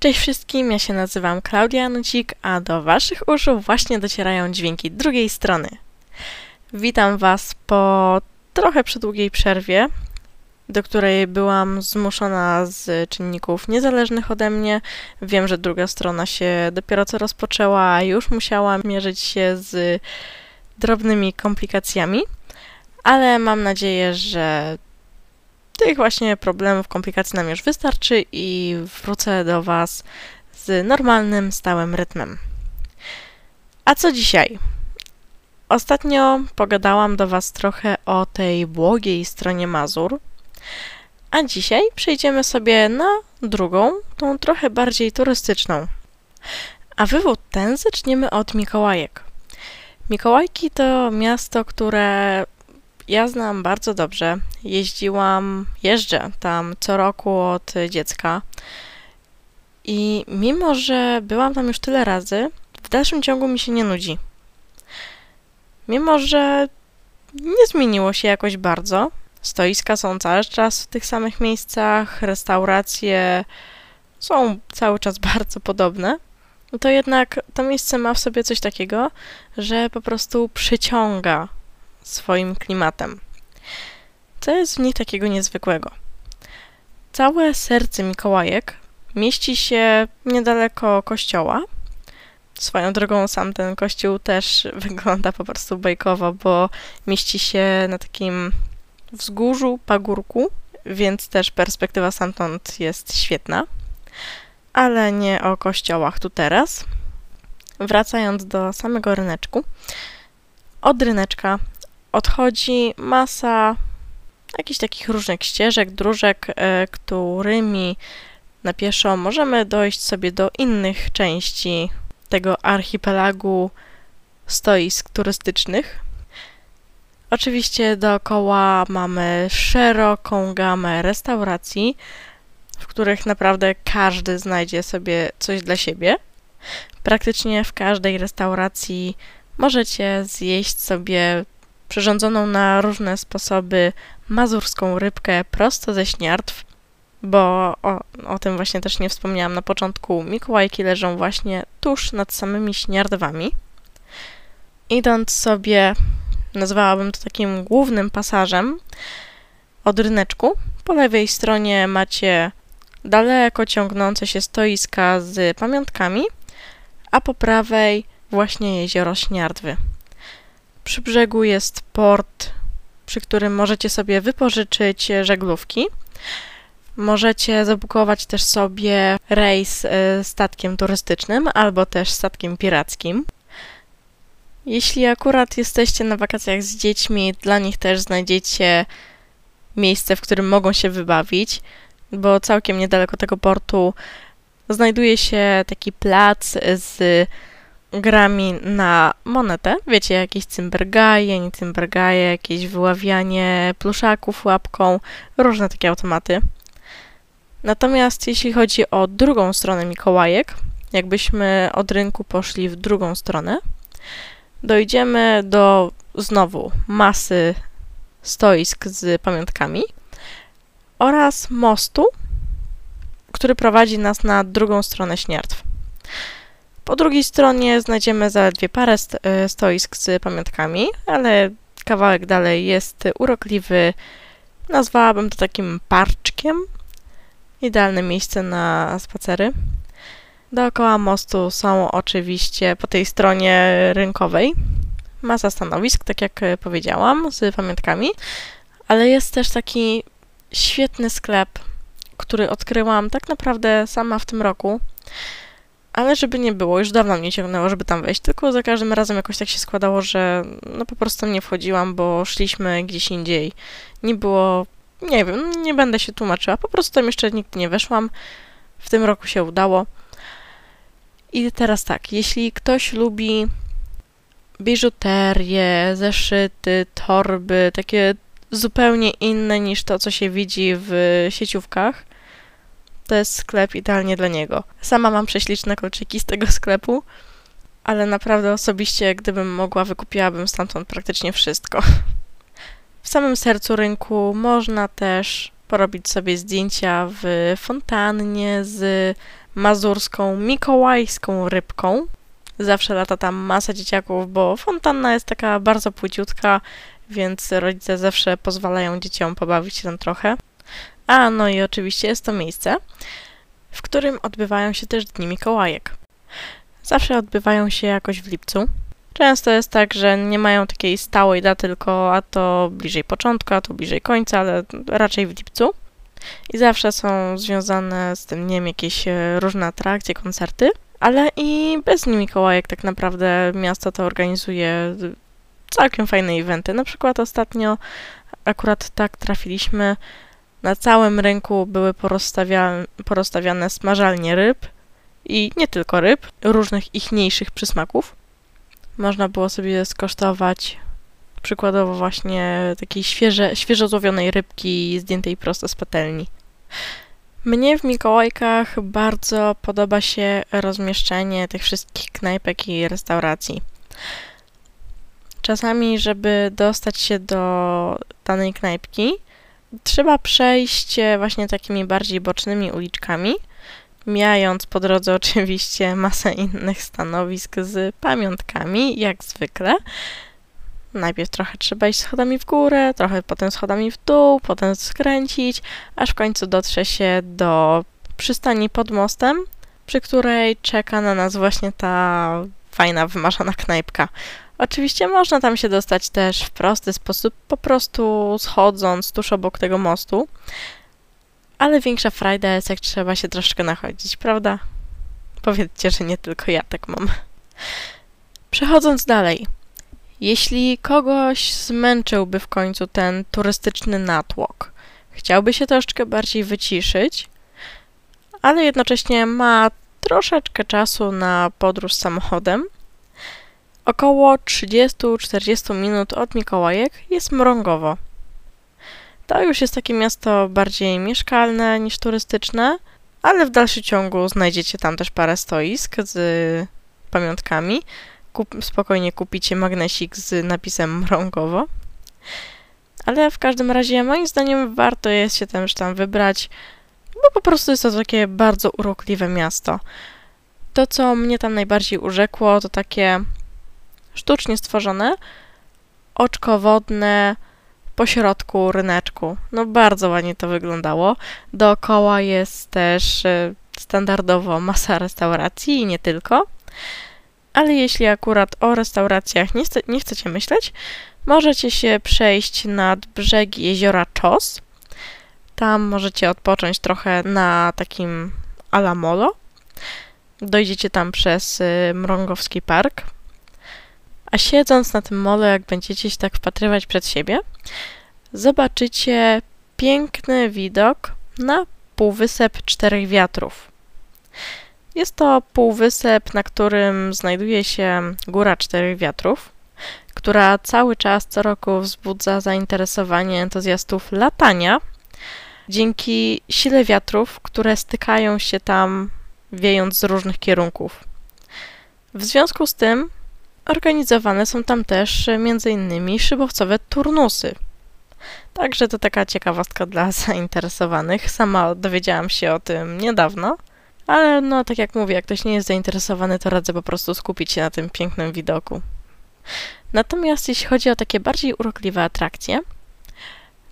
Cześć wszystkim, ja się nazywam Klaudia Nucik, a do Waszych uszu właśnie docierają dźwięki drugiej strony. Witam Was po trochę przedługiej przerwie, do której byłam zmuszona z czynników niezależnych ode mnie. Wiem, że druga strona się dopiero co rozpoczęła, a już musiała mierzyć się z drobnymi komplikacjami, ale mam nadzieję, że tych właśnie problemów, komplikacji nam już wystarczy i wrócę do Was z normalnym, stałym rytmem. A co dzisiaj? Ostatnio pogadałam do Was trochę o tej błogiej stronie Mazur, a dzisiaj przejdziemy sobie na drugą, tą trochę bardziej turystyczną. A wywód ten zaczniemy od Mikołajek. Mikołajki to miasto, które ja znam bardzo dobrze. Jeździłam, jeżdżę tam co roku od dziecka. I mimo, że byłam tam już tyle razy, w dalszym ciągu mi się nie nudzi. Mimo, że nie zmieniło się jakoś bardzo. Stoiska są cały czas w tych samych miejscach, restauracje są cały czas bardzo podobne. To jednak to miejsce ma w sobie coś takiego, że po prostu przyciąga swoim klimatem. Co jest w nich takiego niezwykłego? Całe serce Mikołajek mieści się niedaleko kościoła. Swoją drogą sam ten kościół też wygląda po prostu bajkowo, bo mieści się na takim wzgórzu, pagórku, więc też perspektywa stamtąd jest świetna. Ale nie o kościołach tu teraz. Wracając do samego ryneczku. Od ryneczka odchodzi masa jakichś takich różnych ścieżek, dróżek, e, którymi na pieszo możemy dojść sobie do innych części tego archipelagu stoisk turystycznych. Oczywiście dookoła mamy szeroką gamę restauracji, w których naprawdę każdy znajdzie sobie coś dla siebie. Praktycznie w każdej restauracji możecie zjeść sobie przyrządzoną na różne sposoby mazurską rybkę prosto ze śniardw, bo o, o tym właśnie też nie wspomniałam na początku. Mikołajki leżą właśnie tuż nad samymi śniardwami. Idąc sobie, nazwałabym to takim głównym pasażem od ryneczku. Po lewej stronie macie daleko ciągnące się stoiska z pamiątkami, a po prawej właśnie jezioro Śniardwy. Przy brzegu jest port, przy którym możecie sobie wypożyczyć żeglówki. Możecie zabukować też sobie rejs e, statkiem turystycznym albo też statkiem pirackim. Jeśli akurat jesteście na wakacjach z dziećmi, dla nich też znajdziecie miejsce, w którym mogą się wybawić, bo całkiem niedaleko tego portu znajduje się taki plac z grami na monetę. Wiecie, jakieś cymbergaje, nie cymbergaje, jakieś wyławianie pluszaków łapką, różne takie automaty. Natomiast jeśli chodzi o drugą stronę Mikołajek, jakbyśmy od rynku poszli w drugą stronę, dojdziemy do znowu masy stoisk z pamiątkami oraz mostu, który prowadzi nas na drugą stronę Śniardw. Po drugiej stronie znajdziemy zaledwie parę e, stoisk z pamiątkami, ale kawałek dalej jest urokliwy. Nazwałabym to takim parczkiem. Idealne miejsce na spacery. Dookoła mostu są oczywiście po tej stronie rynkowej masa stanowisk, tak jak powiedziałam, z pamiątkami, ale jest też taki świetny sklep, który odkryłam tak naprawdę sama w tym roku. Ale żeby nie było, już dawno mnie ciągnęło, żeby tam wejść, tylko za każdym razem jakoś tak się składało, że no po prostu nie wchodziłam, bo szliśmy gdzieś indziej. Nie było, nie wiem, nie będę się tłumaczyła, po prostu tam jeszcze nigdy nie weszłam. W tym roku się udało. I teraz tak, jeśli ktoś lubi biżuterię, zeszyty, torby, takie zupełnie inne niż to, co się widzi w sieciówkach, to jest sklep idealnie dla niego. Sama mam prześliczne kolczyki z tego sklepu, ale naprawdę osobiście, gdybym mogła, wykupiłabym stamtąd praktycznie wszystko. W samym sercu rynku można też porobić sobie zdjęcia w fontannie z mazurską, mikołajską rybką. Zawsze lata tam masa dzieciaków, bo fontanna jest taka bardzo płyciutka, więc rodzice zawsze pozwalają dzieciom pobawić się tam trochę. A no i oczywiście jest to miejsce, w którym odbywają się też Dni Mikołajek. Zawsze odbywają się jakoś w lipcu. Często jest tak, że nie mają takiej stałej daty, tylko a to bliżej początku, a to bliżej końca, ale raczej w lipcu. I zawsze są związane z tym dniem jakieś e, różne atrakcje, koncerty, ale i bez Dni Mikołajek tak naprawdę miasto to organizuje całkiem fajne eventy. Na przykład ostatnio akurat tak trafiliśmy, na całym rynku były porozstawia- porozstawiane smażalnie ryb i nie tylko ryb, różnych ichniejszych przysmaków. Można było sobie skosztować przykładowo właśnie takiej świeże, świeżo złowionej rybki zdjętej prosto z patelni. Mnie w Mikołajkach bardzo podoba się rozmieszczenie tych wszystkich knajpek i restauracji. Czasami, żeby dostać się do danej knajpki, trzeba przejść właśnie takimi bardziej bocznymi uliczkami, mijając po drodze oczywiście masę innych stanowisk z pamiątkami, jak zwykle. Najpierw trochę trzeba iść schodami w górę, trochę potem schodami w dół, potem skręcić, aż w końcu dotrze się do przystani pod mostem, przy której czeka na nas właśnie ta fajna, wymarzona knajpka. Oczywiście można tam się dostać też w prosty sposób, po prostu schodząc tuż obok tego mostu, ale większa frajda jest, jak trzeba się troszkę nachodzić, prawda? Powiedzcie, że nie tylko ja tak mam. Przechodząc dalej. Jeśli kogoś zmęczyłby w końcu ten turystyczny natłok, chciałby się troszeczkę bardziej wyciszyć, ale jednocześnie ma troszeczkę czasu na podróż samochodem, około 30-40 minut od Mikołajek jest Mrągowo. To już jest takie miasto bardziej mieszkalne niż turystyczne, ale w dalszym ciągu znajdziecie tam też parę stoisk z pamiątkami. Kup, spokojnie kupicie magnesik z napisem Mrągowo. Ale w każdym razie moim zdaniem warto jest się też tam wybrać, bo po prostu jest to takie bardzo urokliwe miasto. To, co mnie tam najbardziej urzekło, to takie sztucznie stworzone oczko wodne, po środku ryneczku. No bardzo ładnie to wyglądało. Dookoła jest też y, standardowo masa restauracji i nie tylko. Ale jeśli akurat o restauracjach nie, nie chcecie myśleć, możecie się przejść nad brzegi jeziora Czos. Tam możecie odpocząć trochę na takim alamolo. Dojdziecie tam przez y, Mrągowski Park. A siedząc na tym mole, jak będziecie się tak wpatrywać przed siebie, zobaczycie piękny widok na półwysep Czterech Wiatrów. Jest to półwysep, na którym znajduje się Góra Czterech Wiatrów, która cały czas co roku wzbudza zainteresowanie entuzjastów latania dzięki sile wiatrów, które stykają się tam wiejąc z różnych kierunków. W związku z tym organizowane są tam też m.in. szybowcowe turnusy, Także to taka ciekawostka dla zainteresowanych. Sama dowiedziałam się o tym niedawno, ale no tak jak mówię, jak ktoś nie jest zainteresowany, to radzę po prostu skupić się na tym pięknym widoku. Natomiast jeśli chodzi o takie bardziej urokliwe atrakcje,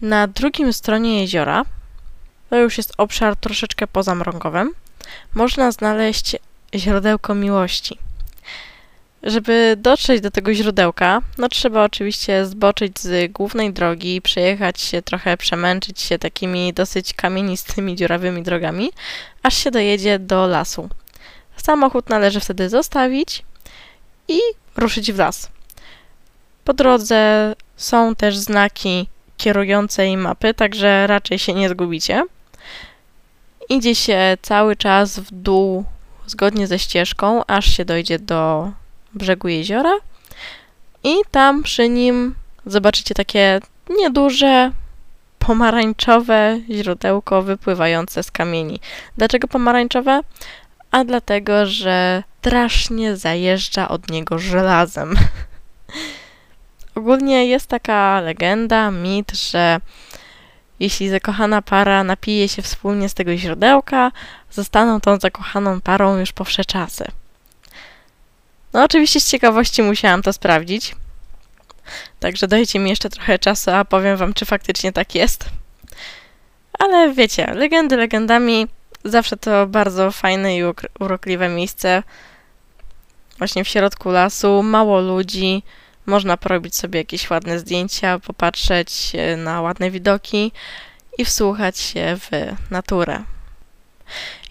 na drugim stronie jeziora, to już jest obszar troszeczkę pozamrągowym, można znaleźć źródełko miłości. Żeby dotrzeć do tego źródełka, no trzeba oczywiście zboczyć z głównej drogi, przejechać się trochę, przemęczyć się takimi dosyć kamienistymi, dziurawymi drogami, aż się dojedzie do lasu. Samochód należy wtedy zostawić i ruszyć w las. Po drodze są też znaki kierujące i mapy, także raczej się nie zgubicie. Idzie się cały czas w dół zgodnie ze ścieżką, aż się dojdzie do brzegu jeziora i tam przy nim zobaczycie takie nieduże, pomarańczowe źródełko wypływające z kamieni. Dlaczego pomarańczowe? A dlatego, że strasznie zajeżdża od niego żelazem. Ogólnie jest taka legenda, mit, że Jeśli zakochana para napije się wspólnie z tego źródełka, zostaną tą zakochaną parą już po wsze czasy. No, oczywiście z ciekawości musiałam to sprawdzić. Także dajcie mi jeszcze trochę czasu, a powiem wam, czy faktycznie tak jest. Ale wiecie, legendy legendami, zawsze to bardzo fajne i urokliwe miejsce. Właśnie w środku lasu, mało ludzi, można porobić sobie jakieś ładne zdjęcia, popatrzeć na ładne widoki i wsłuchać się w naturę.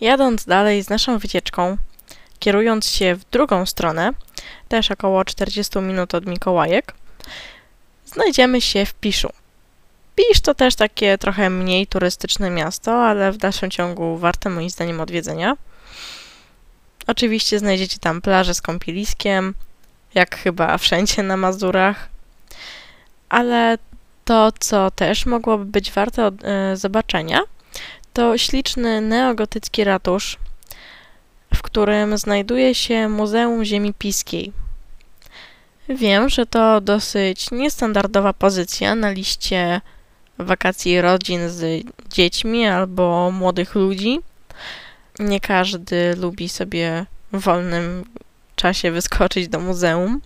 Jadąc dalej z naszą wycieczką, kierując się w drugą stronę, też około 40 minut od Mikołajek, znajdziemy się w Piszu. Pisz to też takie trochę mniej turystyczne miasto, ale w dalszym ciągu warte moim zdaniem odwiedzenia. Oczywiście znajdziecie tam plażę z kąpieliskiem, jak chyba wszędzie na Mazurach, ale to, co też mogłoby być warte od, e, zobaczenia, to śliczny neogotycki ratusz, w którym znajduje się Muzeum Ziemi Piskiej. Wiem, że to dosyć niestandardowa pozycja na liście wakacji rodzin z dziećmi albo młodych ludzi. Nie każdy lubi sobie w wolnym czasie wyskoczyć do muzeum.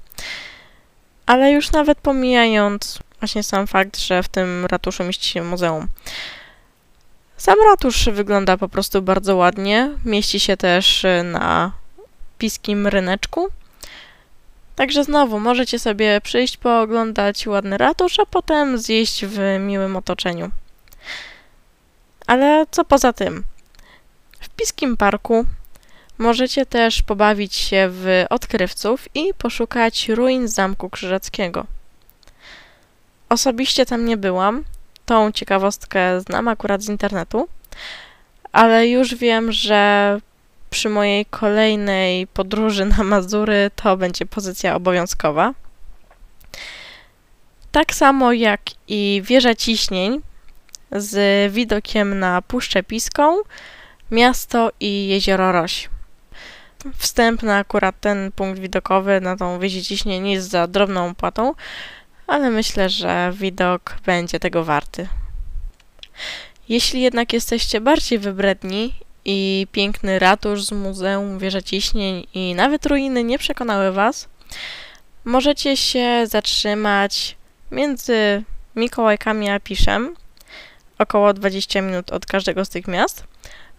Ale już nawet pomijając właśnie sam fakt, że w tym ratuszu mieści się muzeum. Sam ratusz wygląda po prostu bardzo ładnie. Mieści się też na piskim ryneczku. Także znowu możecie sobie przyjść, pooglądać ładny ratusz, a potem zjeść w miłym otoczeniu. Ale co poza tym? W Piskim Parku możecie też pobawić się w odkrywców i poszukać ruin Zamku Krzyżackiego. Osobiście tam nie byłam, tą ciekawostkę znam akurat z internetu, ale już wiem, że przy mojej kolejnej podróży na Mazury to będzie pozycja obowiązkowa. Tak samo jak i wieża ciśnień z widokiem na Puszczę Piską, miasto i jezioro Roś. Wstęp na akurat ten punkt widokowy na tą wieżę ciśnień jest za drobną opłatą, ale myślę, że widok będzie tego warty. Jeśli jednak jesteście bardziej wybredni i piękny ratusz z muzeum, wieża ciśnień i nawet ruiny nie przekonały Was, możecie się zatrzymać między Mikołajkami a Piszem, około 20 minut od każdego z tych miast,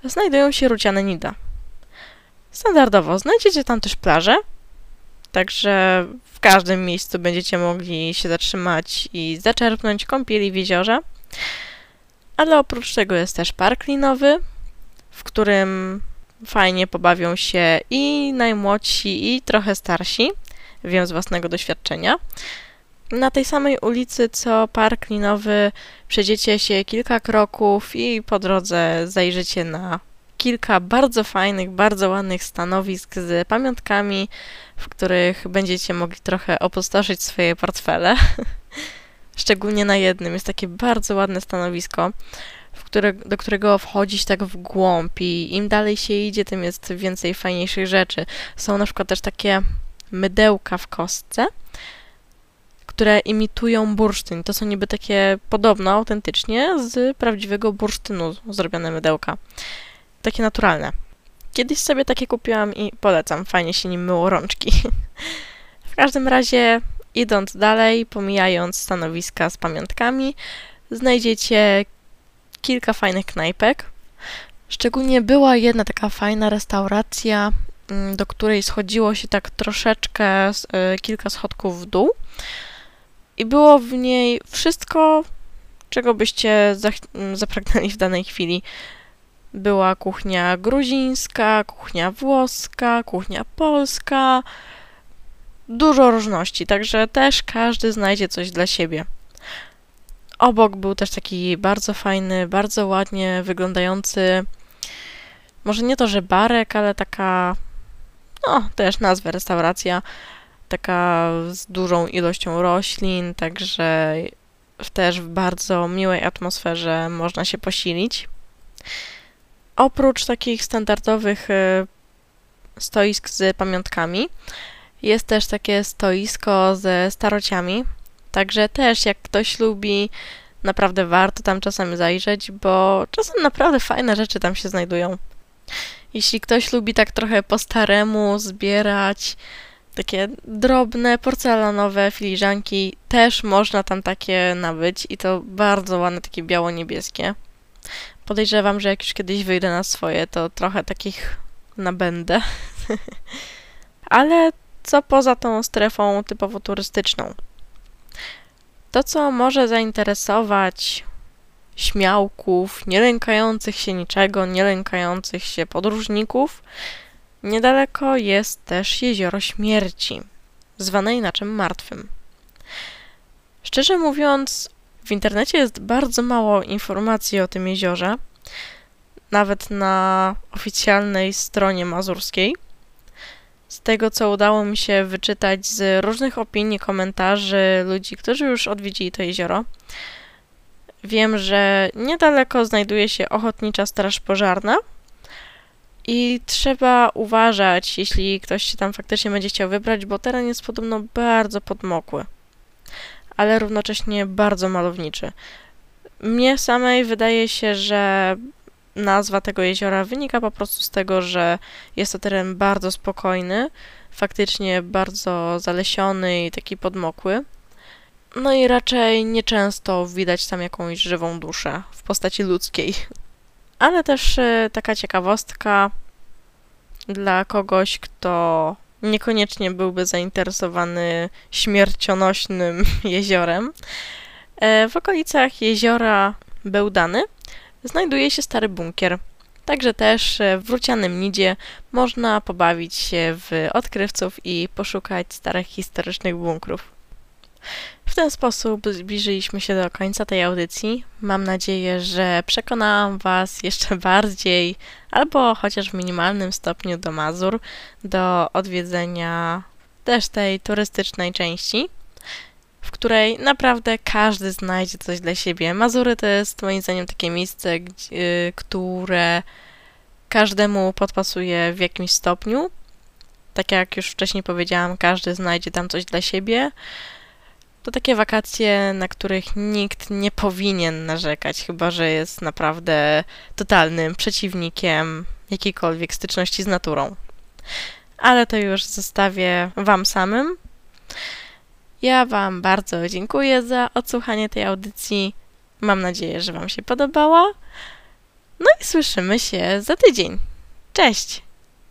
znajdują się Ruciane Nida. Standardowo znajdziecie tam też plażę, także w każdym miejscu będziecie mogli się zatrzymać i zaczerpnąć kąpieli w jeziorze. Ale oprócz tego jest też park linowy, w którym fajnie pobawią się i najmłodsi, i trochę starsi. Wiem z własnego doświadczenia. Na tej samej ulicy co park linowy przejdziecie się kilka kroków i po drodze zajrzycie na kilka bardzo fajnych, bardzo ładnych stanowisk z pamiątkami, w których będziecie mogli trochę opustoszyć swoje portfele. Szczególnie na jednym jest takie bardzo ładne stanowisko, które, do którego wchodzić tak w głąb i im dalej się idzie, tym jest więcej fajniejszych rzeczy. Są na przykład też takie mydełka w kostce, które imitują bursztyn. To są niby takie podobno autentycznie z prawdziwego bursztynu zrobione mydełka. Takie naturalne. Kiedyś sobie takie kupiłam i polecam. Fajnie się nim myło rączki. w każdym razie, idąc dalej, pomijając stanowiska z pamiątkami, znajdziecie kilka fajnych knajpek. Szczególnie była jedna taka fajna restauracja, mm, do której schodziło się tak troszeczkę, y, kilka schodków w dół. I było w niej wszystko, czego byście zapragnęli w danej chwili. Była kuchnia gruzińska, kuchnia włoska, kuchnia polska. Dużo różności, także też każdy znajdzie coś dla siebie. Obok był też taki bardzo fajny, bardzo ładnie wyglądający, może nie to, że barek, ale taka, no też nazwę restauracja, taka z dużą ilością roślin, także też w bardzo miłej atmosferze można się posilić. Oprócz takich standardowych y, stoisk z pamiątkami, jest też takie stoisko ze starociami, Także też jak ktoś lubi Naprawdę warto tam czasem zajrzeć, bo czasem naprawdę fajne rzeczy tam się znajdują. Jeśli ktoś lubi tak trochę po staremu zbierać takie drobne, porcelanowe filiżanki, też można tam takie nabyć i to bardzo ładne, takie biało-niebieskie. Podejrzewam, że jak już kiedyś wyjdę na swoje, to trochę takich nabędę. Ale co poza tą strefą typowo turystyczną? To, co może zainteresować śmiałków, nie lękających się niczego, nie lękających się podróżników, niedaleko jest też jezioro śmierci, zwane inaczej martwym. Szczerze mówiąc, w internecie jest bardzo mało informacji o tym jeziorze, nawet na oficjalnej stronie mazurskiej. Z tego, co udało mi się wyczytać z różnych opinii, komentarzy ludzi, którzy już odwiedzili to jezioro, wiem, że niedaleko znajduje się Ochotnicza Straż Pożarna i trzeba uważać, jeśli ktoś się tam faktycznie będzie chciał wybrać, bo teren jest podobno bardzo podmokły, ale równocześnie bardzo malowniczy. Mnie samej wydaje się, że nazwa tego jeziora wynika po prostu z tego, że jest to teren bardzo spokojny, faktycznie bardzo zalesiony i taki podmokły. No i raczej nieczęsto widać tam jakąś żywą duszę w postaci ludzkiej. Ale też e, taka ciekawostka dla kogoś, kto niekoniecznie byłby zainteresowany śmiercionośnym jeziorem. E, w okolicach jeziora Bełdany znajduje się stary bunkier. Także też e, w Wrócianym Nidzie można pobawić się w odkrywców i poszukać starych historycznych bunkrów. W ten sposób zbliżyliśmy się do końca tej audycji. Mam nadzieję, że przekonałam Was jeszcze bardziej, albo chociaż w minimalnym stopniu do Mazur, do odwiedzenia też tej turystycznej części w której naprawdę każdy znajdzie coś dla siebie. Mazury to jest moim zdaniem takie miejsce, które każdemu podpasuje w jakimś stopniu. Tak jak już wcześniej powiedziałam, każdy znajdzie tam coś dla siebie. To takie wakacje, na których nikt nie powinien narzekać, chyba że jest naprawdę totalnym przeciwnikiem jakiejkolwiek styczności z naturą. Ale to już zostawię Wam samym. Ja Wam bardzo dziękuję za odsłuchanie tej audycji. Mam nadzieję, że Wam się podobała. No i słyszymy się za tydzień. Cześć!